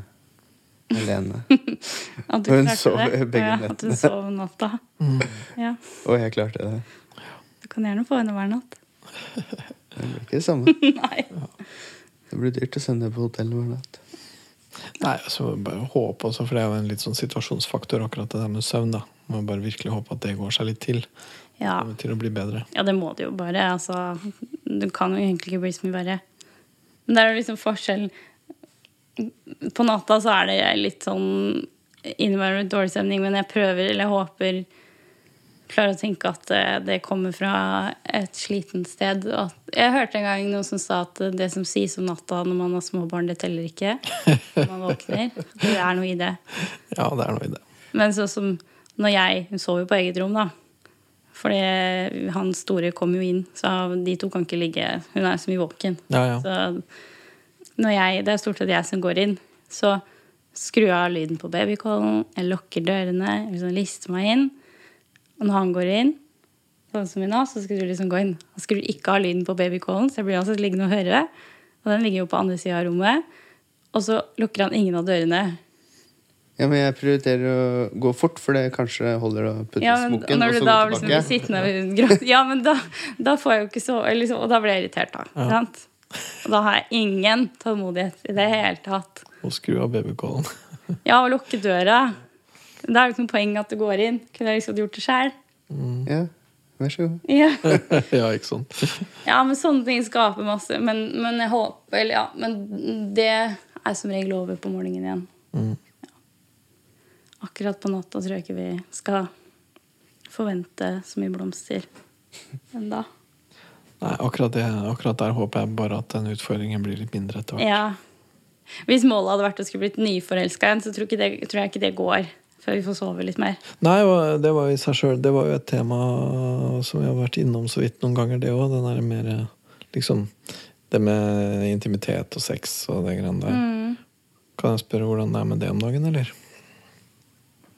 du hun klarte sov det. begge ja, at du sov natta. natta. Ja. Og jeg klarte det. Du kan gjerne få henne hver natt. Det blir ikke det samme. Nei. Det blir dyrt å sende på hotell hver natt. Nei, altså bare håpe også, for det er jo en litt sånn situasjonsfaktor, akkurat det der med søvn. da Må bare virkelig håpe at det går seg litt til. Ja. Til å bli bedre. ja, det må det jo bare. Altså, du kan jo egentlig ikke bli så mye verre. Men der er det liksom forskjell På natta så er det litt sånn innimellom litt dårlig stemning, men jeg prøver, eller jeg håper klarer å tenke at eh, det kommer fra et slitent sted. Jeg hørte en gang noen som sa at det som sies om natta når man har små barn, det teller ikke. Når man våkner. Det er noe i det. Ja, det er noe i det. Men sånn som når jeg Hun sover jo på eget rom, da. Fordi han store kom jo inn, så de to kan ikke ligge Hun er så mye våken. Ja, ja. Så når jeg, det er stort sett jeg som går inn. Så skrur jeg av lyden på babycallen, jeg lukker dørene, jeg liksom lister meg inn. Og når han går inn, sånn som i nå, så skal du liksom gå inn. Han skrur ikke av lyden på babycallen, så jeg blir altså liggende og høre. Og den ligger jo på andre sida av rommet. Og så lukker han ingen av dørene. Ja, men jeg prioriterer å gå fort, for det kanskje holder å putte Ja, men, smokken, når og så da gå liksom blir tilbake. sittende ved Ja, men da, da får jeg jo ikke så liksom, Og da blir jeg irritert, da. Ja. Sant? Og da har jeg ingen tålmodighet i det hele tatt. Og skru av babycallen. Ja, og lukke døra. Det er jo ikke noe poeng at du går inn. Kunne jeg liksom gjort det sjøl? Ja, vær så god. Ja. ja, ikke sant? ja, men sånne ting skaper masse. Men, men jeg håper Eller ja, men det er som regel over på morgenen igjen. Mm. Ja. Akkurat på natta tror jeg ikke vi skal forvente så mye blomster ennå. Nei, akkurat, det, akkurat der håper jeg bare at den utfordringen blir litt mindre etter hvert. Ja. Hvis målet hadde vært å skulle blitt nyforelska igjen, så tror, ikke det, tror jeg ikke det går før vi får sove litt mer. Nei, det var jo i seg selv, Det var jo et tema som vi har vært innom så vidt noen ganger, det òg. Den derre mer liksom Det med intimitet og sex og det greiene der. Mm. Kan jeg spørre hvordan det er med det om dagen, eller?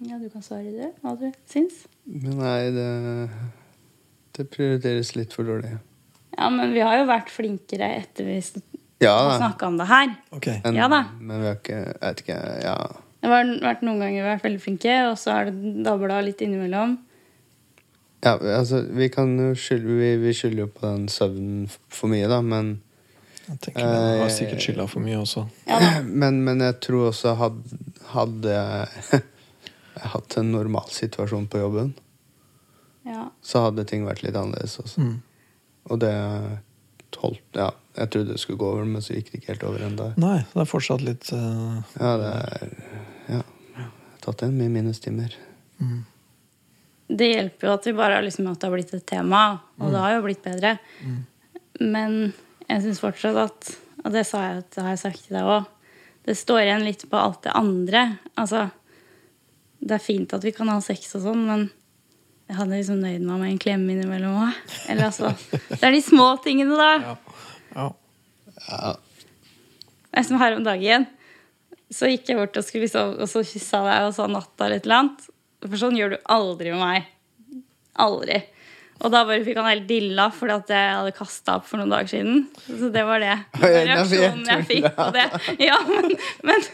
Ja, du kan svare det, hva du syns. Men nei, det, det prioriteres litt for dårlig. Ja, men vi har jo vært flinkere etter vi Ja snakka om det her. Ok. Men, Ja da. men vi har ikke Jeg vet ikke Ja. Det har vært noen ganger vi har vært veldig flinke, og så har det dabla litt innimellom. ja altså, vi kan jo skylde Vi, vi skylder jo på den søvnen for mye, da, men Jeg tenker det har sikkert skylda for mye også. Ja. Men, men jeg tror også hadde, hadde jeg hatt en normal situasjon på jobben, Ja. så hadde ting vært litt annerledes også. Mm. Og det holdt Ja, jeg trodde det skulle gå over, men så gikk det ikke helt over ennå. Nei, det er fortsatt litt uh... Ja, det er Ja. Jeg har tatt igjen mye minustimer. Det hjelper jo at vi bare har liksom at det har blitt et tema, og det har jo blitt bedre. Men jeg syns fortsatt at Og det sa jeg, det har jeg sagt til deg òg. Det står igjen litt på alt det andre. Altså, det er fint at vi kan ha sex og sånn, men jeg hadde liksom nøyd meg med en klem innimellom òg. Eller altså Det er de små tingene, da. Ja. Ja. ja. som her om dagen. Så gikk jeg bort og skulle liksom, og så kyssa deg og sa natta eller et eller annet. For sånn gjør du aldri med meg. Aldri. Og da bare fikk han helt dilla fordi at jeg hadde kasta opp for noen dager siden. Så det var det. Den reaksjonen jeg fikk på det. Ja, men, men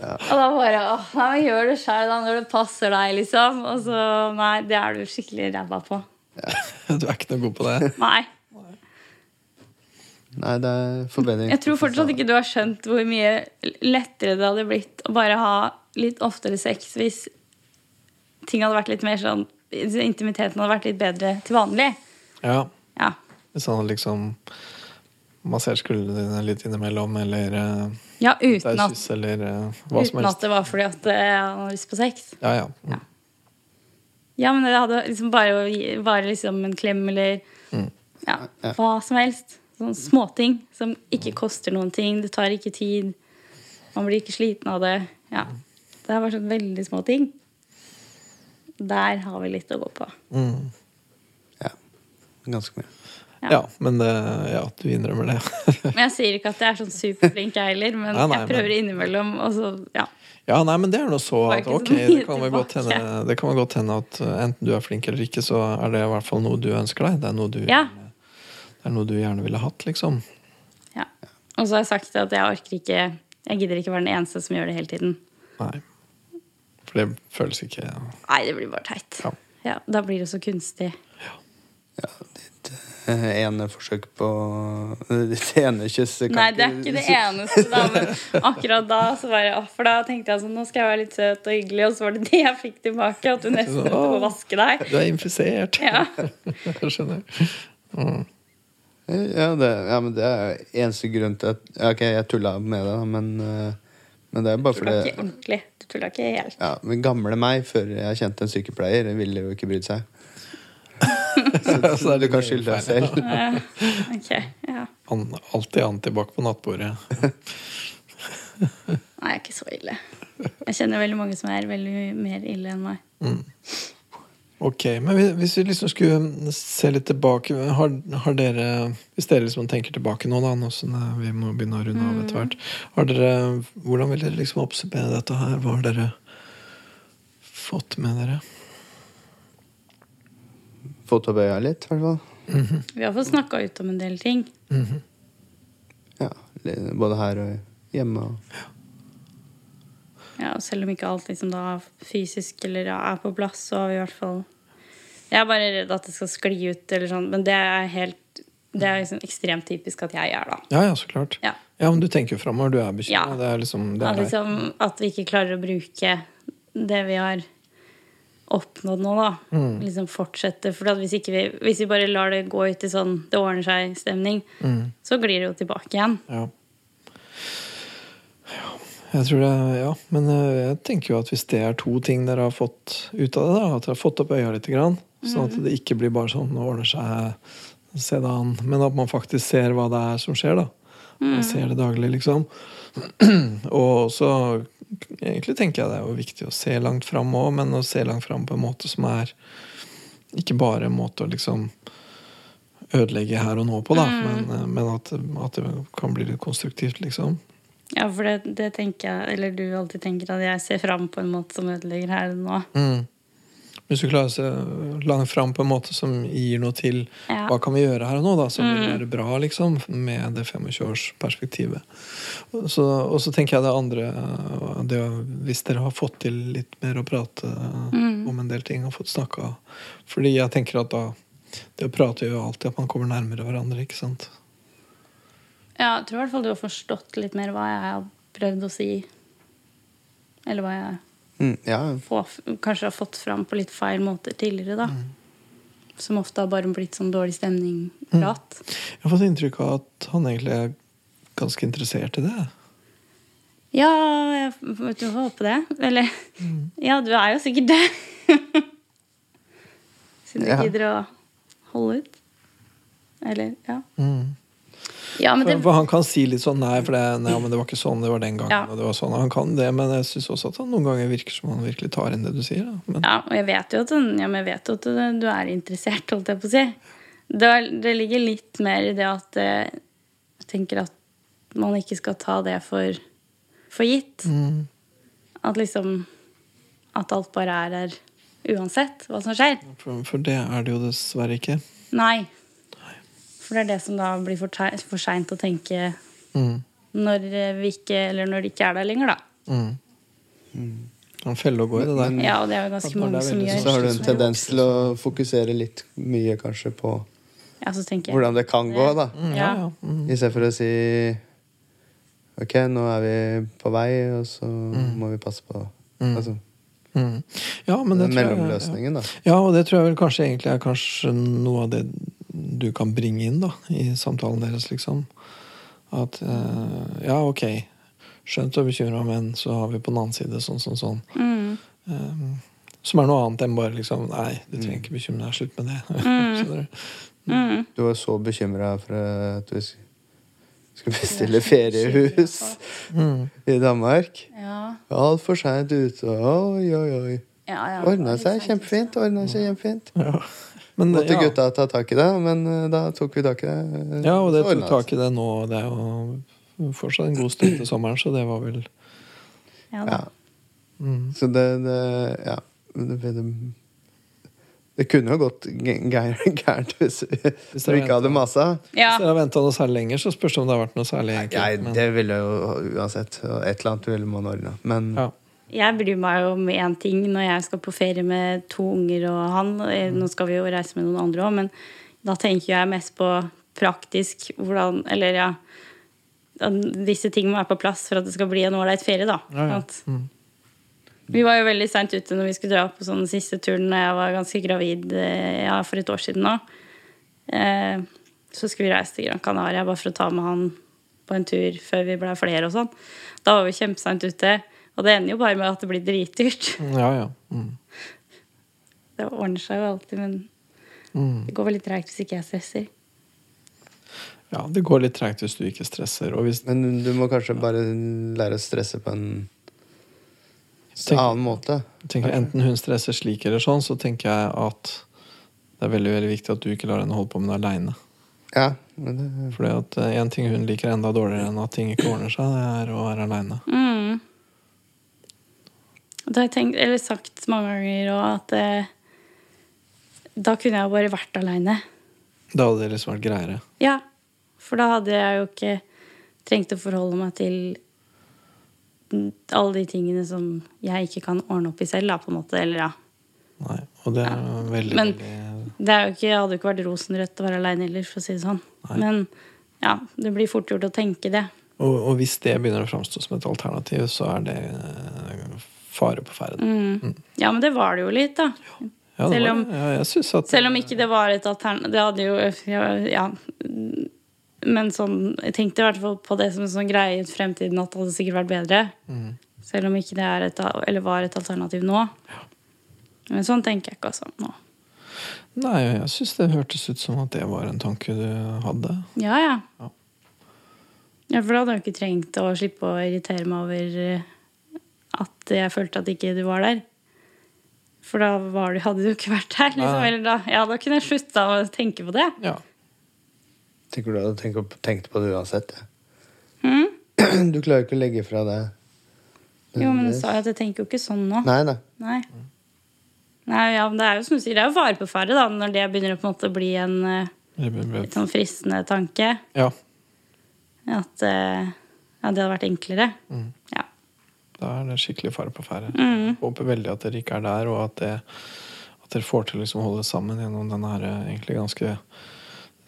Og da bare åh, nei, Gjør det sjøl når det passer deg, liksom. Og så Nei, det er du skikkelig ræva på. Du er ikke noe god på det? Nei. Nei, det er forbedring. Jeg tror fortsatt ikke du har skjønt hvor mye lettere det hadde blitt å bare ha litt oftere sex hvis ting hadde vært litt mer sånn Intimiteten hadde vært litt bedre til vanlig. Ja. Ja. Hvis han liksom masserer skuldrene dine litt innimellom, eller uh, Ja, uten at, kyss, eller eh, hva som uten at det var fordi at eh, han hadde lyst på sex. Ja, ja. Mm. Ja, men det hadde liksom bare, bare liksom en klem eller Mm. ja, Ja. hva som helst. Sånne småting som ikke koster noen ting. Det tar ikke tid. Man blir ikke sliten av det. Ja. Det er bare sånn veldig små ting. Der har vi litt å gå på. Mm. Ja. Ganske mye. Ja. Ja, men det, ja, du innrømmer det. Men jeg sier ikke at jeg er sånn superflink, jeg heller. Men Nei, nei, jeg prøver innimellom. Og så, ja. Ja, nei, men det er nå så at ok, det kan, vel godt hende, det kan godt hende at uh, enten du er flink eller ikke, så er det i hvert fall noe du ønsker deg. Det er noe du, Ja. det er noe du gjerne ville hatt, liksom. ja. Og så har jeg sagt at jeg orker ikke Jeg gidder ikke være den eneste som gjør det hele tiden. Nei. For det føles ikke Nei, det blir bare teit. Ja. Ja, da blir det så kunstig. Ja, ditt uh, ene forsøk på Ditt ene kyss Nei, det er ikke det eneste, da. Men akkurat da så var jeg For da tenkte jeg sånn, nå skal jeg være litt søt og hyggelig, og så var det det jeg fikk tilbake. At du nesten måtte oh, vaske deg. Du er infisert. Ja. Jeg skjønner. Ja, det, ja, men det er eneste grunn til at ja, Ok, jeg tulla med det, men, eh, men det er bare Du tulla ikke ordentlig. Du tulla ikke helt. ja, men Gamle meg, før jeg kjente en sykepleier, ville jo ikke brydd seg. Så, er du det kan skylde deg selv. Eh, ok, ja. An, alltid antibac på nattbordet. Nei, jeg er ikke så ille. Jeg kjenner veldig mange som er veldig mer ille enn meg. Ok, men hvis- hvis vi liksom skulle se litt tilbake Har, har dere Hvis dere liksom tenker tilbake nå, da, nå som vi må begynne å runde av etter hvert har dere, Hvordan vil dere liksom oppsummere dette her? Hva har dere fått med dere? Fått opp øya litt, i hvert fall. Vi har fått snakka ut om en del ting. Ja, både her og hjemme. Og, Ja, og selv om ikke alt liksom da fysisk eller er på plass, så har vi i hvert fall Jeg er bare redd at det skal skli ut, eller sånn, men det er helt Det er liksom ekstremt typisk at jeg er, da. Ja, ja, så klart. Ja. Ja, men du tenker jo framover. Du er bekymra. Ja. Det er liksom det At, er liksom, at vi ikke klarer å bruke det vi har oppnådd nå, da. Mm. Liksom fortsette. For at hvis, ikke vi, hvis vi bare lar det gå ut i sånn det ordner seg-stemning, Mm. så glir det jo tilbake igjen. Ja. ja. Jeg tror det Ja, men eh, jeg tenker jo at hvis det er to ting dere har fått ut av det, da, at dere har fått opp øya litt, grann, sånn at det ikke blir bare sånn det ordner seg, se det an, men at man faktisk ser hva det er som skjer, da. Man ser det daglig, liksom. Og så egentlig tenker jeg det er jo viktig å se langt fram òg, men å se langt fram på en måte som er ikke bare en måte å liksom ødelegge her og nå på, da, men, eh, men at, at det kan bli litt konstruktivt, liksom. Ja, for det, det tenker jeg, eller du alltid tenker at jeg ser fram på en måte som ødelegger her og nå. Mm. Hvis du klarer å se langt fram på en måte som gir noe til Ja. hva kan vi gjøre her og nå, da, som vil være bra, liksom, med det 25-årsperspektivet. Og så, og så tenker jeg det andre det, Hvis dere har fått til litt mer å prate om en del ting og fått snakka Fordi jeg tenker at da Det å prate gjør alltid at man kommer nærmere hverandre, ikke sant? Ja, jeg tror i hvert fall du har forstått litt mer hva jeg har prøvd å si. Eller hva jeg Mm, ja. få, kanskje har fått fram på litt feil måter tidligere, da. Mm. Som ofte har bare blitt sånn dårlig stemning-prat. Jeg har fått inntrykk av at han egentlig er ganske interessert i det. Ja, jeg vet du, håper det. Eller Ja, du er jo sikkert det. Siden du Ja. gidder å holde ut. Eller, ja. Mm. Ja, men For, det for han kan si litt sånn nei, for det, nei, men det var ikke sånn, det var den gangen. Ja. Og det var sånn, Han kan det, men jeg syns også at han noen ganger virker som han virkelig tar inn det du sier. Men, Ja, og jeg vet jo at, ja, men jeg vet jo at du- du er interessert, holdt jeg på å si. Det, det ligger litt mer i det at eh, jeg tenker at man ikke skal ta det for, for gitt. mm, At liksom At alt bare er der uansett hva som skjer. for, for det er det jo dessverre ikke. Nei. For det er det som da blir for, for seint å tenke Mm, når eh, vi ikke Eller når det ikke er der lenger, da. mm. En felle og gå i det der. Ja, og det er jo ganske mange som gjør. sånn Så har du en tendens til å fokusere litt mye kanskje på Ja, så jeg. hvordan det kan gå, da. Mm, ja, Ja. ja. Mm. I stedet for å si Ok, nå er vi på vei, og så må vi passe på Mm. altså, Mm. Ja, men det den tror jeg, mellomløsningen, da. ja, og det tror jeg vel kanskje egentlig er kanskje noe av det du kan bringe inn da, i samtalen deres, liksom. At eh, ja, ok, skjønt og bekymra, men så har vi på den annen side sånn, sånn, sånn. Mm. Um, som er noe annet enn bare liksom Nei, du trenger ikke bekymre deg. Slutt med det. Du? Mm. Du var så bekymra for at du skulle bestille feriehus Mm. i Danmark. Ja. Altfor seint ute. Oi, oi, oi. Ja, ja, Ordna seg kjempefint. Ordna seg kjempefint. Ja. Men, Måtte ja. gutta ta tak i det, men eh, da tok vi tak i det. ja, og det tok tak i det nå. Det er jo fortsatt en god stund til sommeren, så det var vel Ja. Ja. mm. Så det, det Ja. Det, det, det kunne jo gått gæ- gæ- gærent hvis vi Hvis du ikke hadde masa. Ja. Hvis dere har venta noe særlig lenger, så spørs det om det har vært noe særlig enkelt. Nei, det ville jo uansett. Et eller annet ville man ordna. Men ja. Jeg bryr meg om én ting når jeg skal på ferie med to unger og han. Eh, Nå skal vi jo reise med noen andre òg, men da tenker jeg mest på praktisk hvordan Eller ja Disse tingene må være på plass for at det skal bli en ålreit ferie, da. Ja, ja. Mm. Vi var jo veldig seint ute når vi skulle dra på sånn siste turen da jeg var ganske gravid eh, ja, for et år siden nå. Eh, så skulle vi reise til Gran Canaria bare for å ta med han på en tur før vi ble flere og sånn. Da var vi kjempeseint ute. Og det ender jo bare med at det blir dritdyrt. ja, ja. Mm. Det ordner seg jo alltid, men Mm. det går vel litt treigt hvis ikke jeg stresser. ja, det går litt tregt hvis du ikke stresser. Og hvis, Men du må kanskje bare lære å stresse på en tenker, annen måte. tenker enten hun stresser slik eller sånn, så tenker jeg at det er veldig veldig viktig at du ikke lar henne holde på med det aleine. Ja, det Fordi at én ting hun liker enda dårligere enn at ting ikke ordner seg, det er å være aleine. Mm. Det har jeg tenkt, eller sagt mange ganger òg, at eh, da kunne jeg bare vært aleine. Da hadde det liksom vært greiere. Ja, for da hadde jeg jo ikke trengt å forholde meg til alle de tingene som jeg ikke kan ordne opp i selv, da, på en måte. Eller ja. Nei, og det er veldig, Men- Det er jo ikke, hadde jo ikke vært rosenrødt å være aleine heller, for å si det sånn. Nei. Men ja, det blir fort gjort å tenke det. og, og hvis det begynner å framstå som et alternativ, så er det eh, fare på ferde. Mm. Ja, men det var det jo litt, da. Ja, Selv om- ja, at Selv om ikke det var et alternativ Det hadde jo ja, ja. Men sånn, jeg tenkte i hvert fall på det som en sånn greie i fremtiden at det hadde sikkert vært bedre. Mm. Selv om ikke det er et, eller var et alternativ nå. Men sånn tenker jeg ikke altså nå. Nei, jeg syns det hørtes ut som at det var en tanke du hadde. Ja, ja. Ja. Ja, For da hadde jeg jo ikke trengt å slippe å irritere meg over eh, at jeg følte at ikke du var der. For da var du, hadde du ikke vært der. Liksom. Eller da, ja, da kunne jeg slutta å tenke på det. Ja. tenker du hadde tenkt, tenkt på det uansett. ja. Mm? Du klarer ikke å legge fra deg Jo, men du sa jo at jeg tenker jo ikke sånn nå. Nei, nei. Nei. Nei, ja, men det er jo som du sier, det er jo fare på ferde da, når det begynner å på en måte bli en eh, litt sånn fristende tanke. Ja, At eh, ja, det hadde vært enklere. Mm. Ja. Da er det skikkelig fare på ferde. Mm. Håper veldig at dere ikke er der, og at, det, at dere får til å liksom holde sammen gjennom denne her eh, egentlig ganske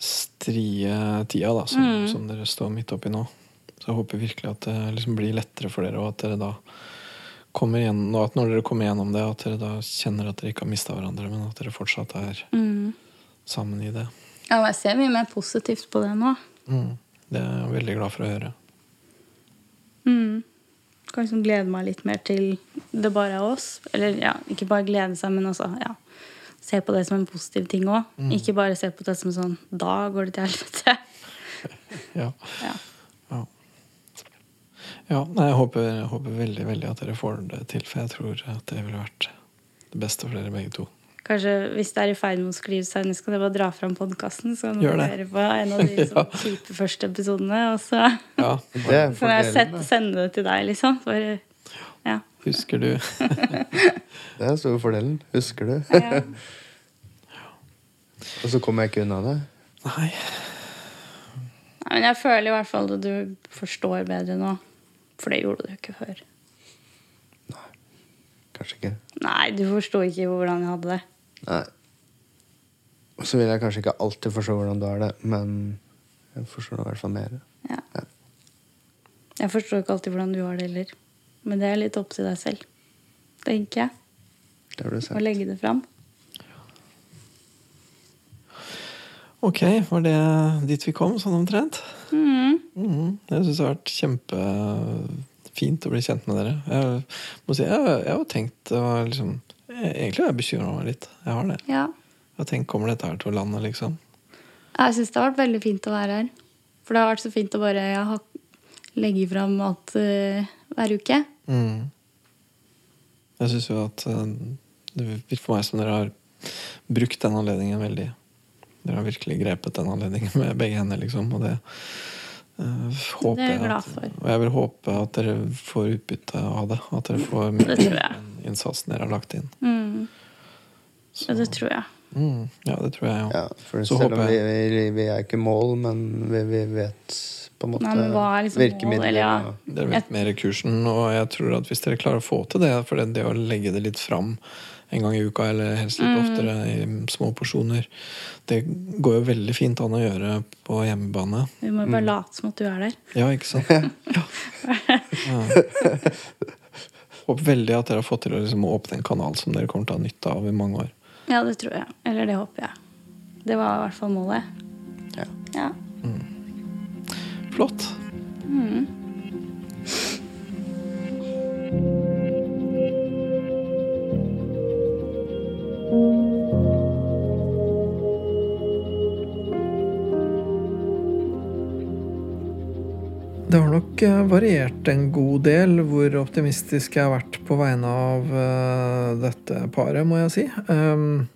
strie tida da, som, Mm. som dere står midt oppi nå. Så jeg håper virkelig at det liksom blir lettere for dere, og at dere da kommer igjen, og at når dere kommer gjennom det, at dere da kjenner at dere ikke har mista hverandre, men at dere fortsatt er Mm. sammen i det. ja, og jeg ser mye mer positivt på det nå. Mm. Det er jeg veldig glad for å høre. Mm. Kan liksom glede meg litt mer til det bare er oss. Eller ja, ikke bare glede seg, men også ja, se på det som en positiv ting òg. Ikke bare se på det som sånn Da går det til helvete. Ja. Ja. Ja. ja nei, jeg håper, jeg håper veldig veldig at dere får det til, for jeg tror at det ville vært det beste for dere begge to. Kanskje hvis det er i ferd med å skrive seg, så kan jeg bare dra fram podkasten. Så kan du høre på en av de sånn, kjipe første episodene. Og så Ja, Det kan jeg sette, fordelen. sende det til deg, liksom. For, ja. Husker du? Det er store fordelen. Husker du? Ja. Og så kommer jeg ikke unna det. Nei. Nei, men jeg føler i hvert fall at du forstår bedre nå. For det gjorde du ikke før. Nei. Kanskje ikke. Nei, du forsto ikke hvordan jeg hadde det. Nei. Og så vil jeg kanskje ikke alltid forstå hvordan du har det, men jeg forstår det i hvert fall mer. Ja. Ja. Jeg forstår ikke alltid hvordan du har det heller. Men det er litt opp til deg selv. Tenker jeg. Det har du Å legge det fram. Ok, var det dit vi kom, sånn omtrent? Mm. Mm. Jeg syns det har vært kjempefint å bli kjent med dere. Jeg må si, jeg, jeg har tenkt å liksom Egentlig har jeg bekymra meg litt. Jeg har det. Ja. Jeg tenkt, Kommer dette her til å lande, liksom? Jeg syns det har vært veldig fint å være her. For det har vært så fint å bare ha- legge fram mat uh, hver uke. Mm. Jeg syns jo at uh, det virker for meg som dere har brukt den anledningen veldig. Dere har virkelig grepet den anledningen med begge hender, liksom. Og det uh, håper Det er jeg glad at- for. Og jeg vil håpe at dere får utbytte av det. At dere får Det tror jeg. Innsatsen dere har lagt inn. Mm. Ja, det tror jeg. mm, ja, det tror jeg òg. Ja, for Så selv om vi, vi, vi er ikke mål, men vi, vi vet på en måte Nei, men hva er liksom mål, virkemidler. eller ja. og- Dere vet mer i kursen, og jeg tror at hvis dere klarer å få til det, for det, det å legge det litt fram en gang i uka, eller helst litt Mm. oftere i små porsjoner, det går jo veldig fint an å gjøre på hjemmebane. Vi må jo bare late som at du er der. Ja, ikke sant? Ja. Håper veldig at dere har fått til å liksom åpne en kanal som dere kommer til å ha nytte av i mange år. Ja, det tror jeg. Eller det håper jeg. Det var i hvert fall målet. Ja. Ja. Flott. Variert en god del hvor optimistisk jeg har vært på vegne av eh, dette paret, må jeg si. Um,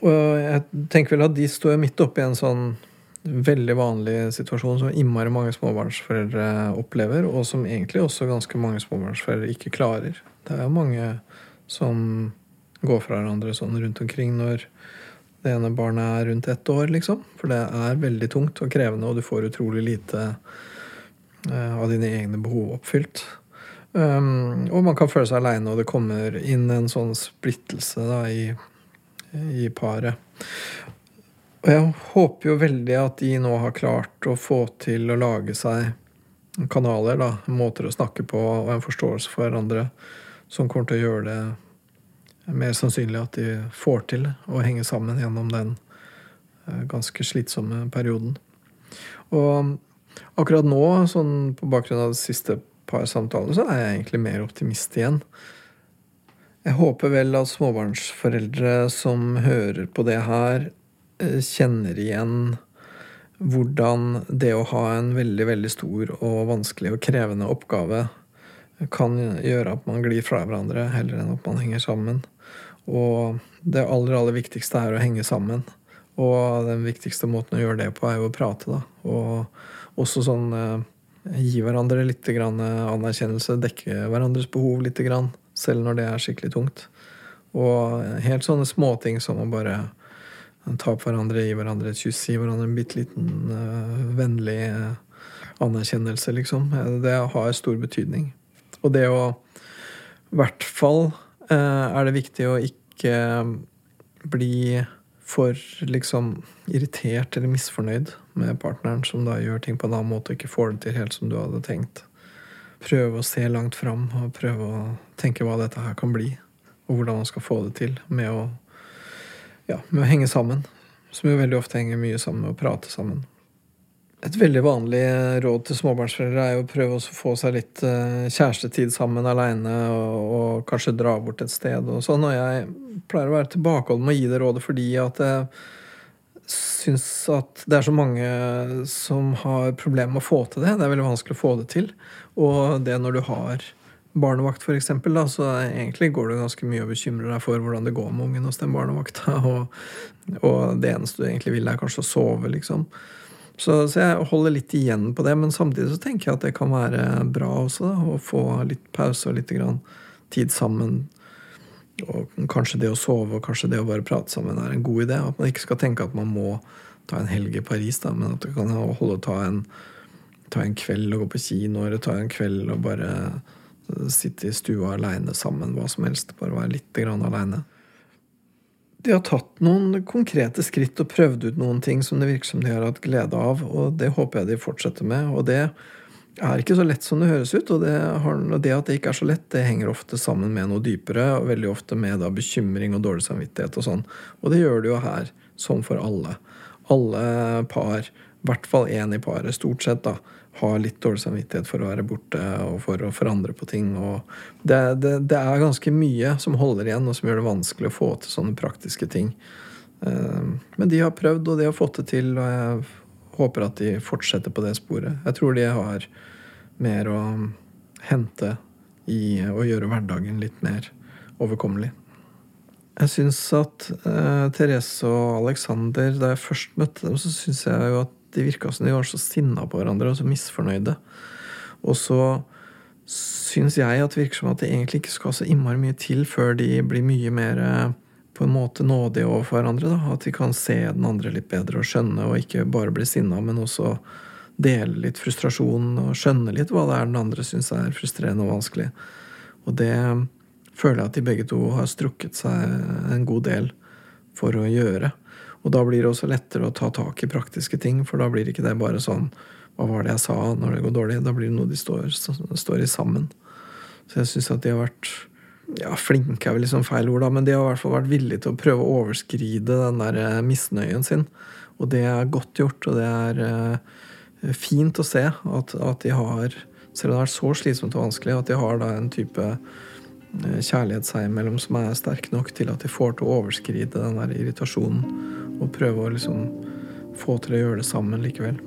og jeg tenker vel at de står midt midt oppi en sånn veldig vanlig situasjon som innmari mange småbarnsforeldre opplever, og som egentlig også ganske mange småbarnsforeldre ikke klarer. Det er jo mange som går fra hverandre sånn rundt omkring når det ene barnet er rundt ett år, liksom. For det er veldig tungt og krevende, og du får utrolig lite av dine egne behov oppfylt. Um, og man kan føle seg aleine, og det kommer inn en sånn splittelse da, i, i paret. Og jeg håper jo veldig at de nå har klart å få til å lage seg kanaler, da, måter å snakke på og en forståelse for hverandre som kommer til å gjøre det mer sannsynlig at de får til å henge sammen gjennom den eh, ganske slitsomme perioden. Og akkurat nå, sånn på bakgrunn av de siste par samtalene, så er jeg egentlig mer optimist igjen. Jeg håper vel at småbarnsforeldre som hører på det her, eh, kjenner igjen hvordan det å ha en veldig, veldig stor og vanskelig og krevende oppgave kan gjøre at man glir fra hverandre heller enn at man henger sammen. Og det aller, aller viktigste er å henge sammen. Og den viktigste måten å gjøre det på, er jo å prate, da. Og også sånn eh, gi hverandre litt eh, anerkjennelse, dekke hverandres behov litt selv når det er skikkelig tungt. Og helt sånne småting som å bare ta på hverandre, gi hverandre et kyss, gi hverandre en bitte liten vennlig anerkjennelse, liksom. Det har stor betydning. Og det å I hvert fall er det viktig å ikke bli for liksom irritert eller misfornøyd med partneren som da gjør ting på en annen måte og ikke får det til helt som du hadde tenkt. Prøve å se langt fram og prøve å tenke hva dette her kan bli. Og hvordan man skal få det til med å, ja, med å henge sammen. Som jo veldig ofte henger mye sammen med å prate sammen. Et veldig vanlig råd til småbarnsforeldre er jo å prøve å få seg litt eh, kjærestetid sammen aleine, og, og, kanskje dra bort et sted og sånn. Og jeg pleier å være tilbakeholden med å gi det rådet fordi at jeg syns at det er så mange som har problemer med å få til det. Det er veldig vanskelig å få det til. Og det når du har barnevakt, for eksempel, da, så egentlig går det ganske mye å bekymre deg for hvordan det går med ungen hos den barnevakta. Og, og det eneste du egentlig vil, er kanskje å sove, liksom. Så, så, jeg holder litt igjen på det, men samtidig så tenker jeg at det kan være bra også. Da, å få litt pause og litt tid sammen. Og kanskje det å sove og kanskje det å bare prate sammen er en god idé. At man ikke skal tenke at man må ta en helg i Paris, da, men at det kan holde å ta en, ta en kveld og gå på kino, eller ta en kveld og bare sitte i stua aleine sammen, hva som helst. Bare være litt grann aleine de har tatt noen konkrete skritt og prøvd ut noen ting som det virker som de har hatt glede av, og det håper jeg de fortsetter med. Og det er ikke så lett som det høres ut, og det, har, det at det ikke er så lett, det henger ofte sammen med noe dypere, og veldig ofte med da, bekymring og dårlig samvittighet og sånn. Og det gjør det jo her, som for alle. Alle par, i hvert fall én i paret, stort sett, da, har litt dårlig samvittighet for å være borte og for å forandre på ting. Det, det, det, er ganske mye som holder igjen, og som gjør det vanskelig å få til sånne praktiske ting. Eh, men de har prøvd, og de har fått det til, og jeg håper at de fortsetter på det sporet. Jeg tror de har mer å hente i å gjøre hverdagen litt mer overkommelig. Jeg syns at uh, Therese og Alexander, da jeg først møtte dem, så syns jeg jo at de virka som de var så sinna på hverandre og så misfornøyde. Og så syns jeg at det virker som at det egentlig ikke skal så innmari mye til før de blir mye mer eh, på en måte nådige overfor hverandre. Da. At de kan se den andre litt bedre og skjønne, og ikke bare bli sinna, men også dele litt frustrasjon og skjønne litt hva det er den andre syns er frustrerende og vanskelig. Og det føler jeg at de begge to har strukket seg en god del for å gjøre. Og da blir det også lettere å ta tak i praktiske ting, for da blir ikke det bare sånn Hva var det jeg sa når det går dårlig? Da blir det noe de står, står i sammen. Så jeg syns at de har vært ja, flinke er vel liksom feil ord, da, men de har i hvert fall vært villige til å prøve å overskride den der eh, misnøyen sin. Og det er godt gjort, og det er uh, fint å se at, at, de har, selv om det er så slitsomt og vanskelig, at de har da en type uh, kjærlighet seg imellom som er sterk nok til at de får til å overskride den der irritasjonen og prøve å liksom få til å gjøre det sammen likevel.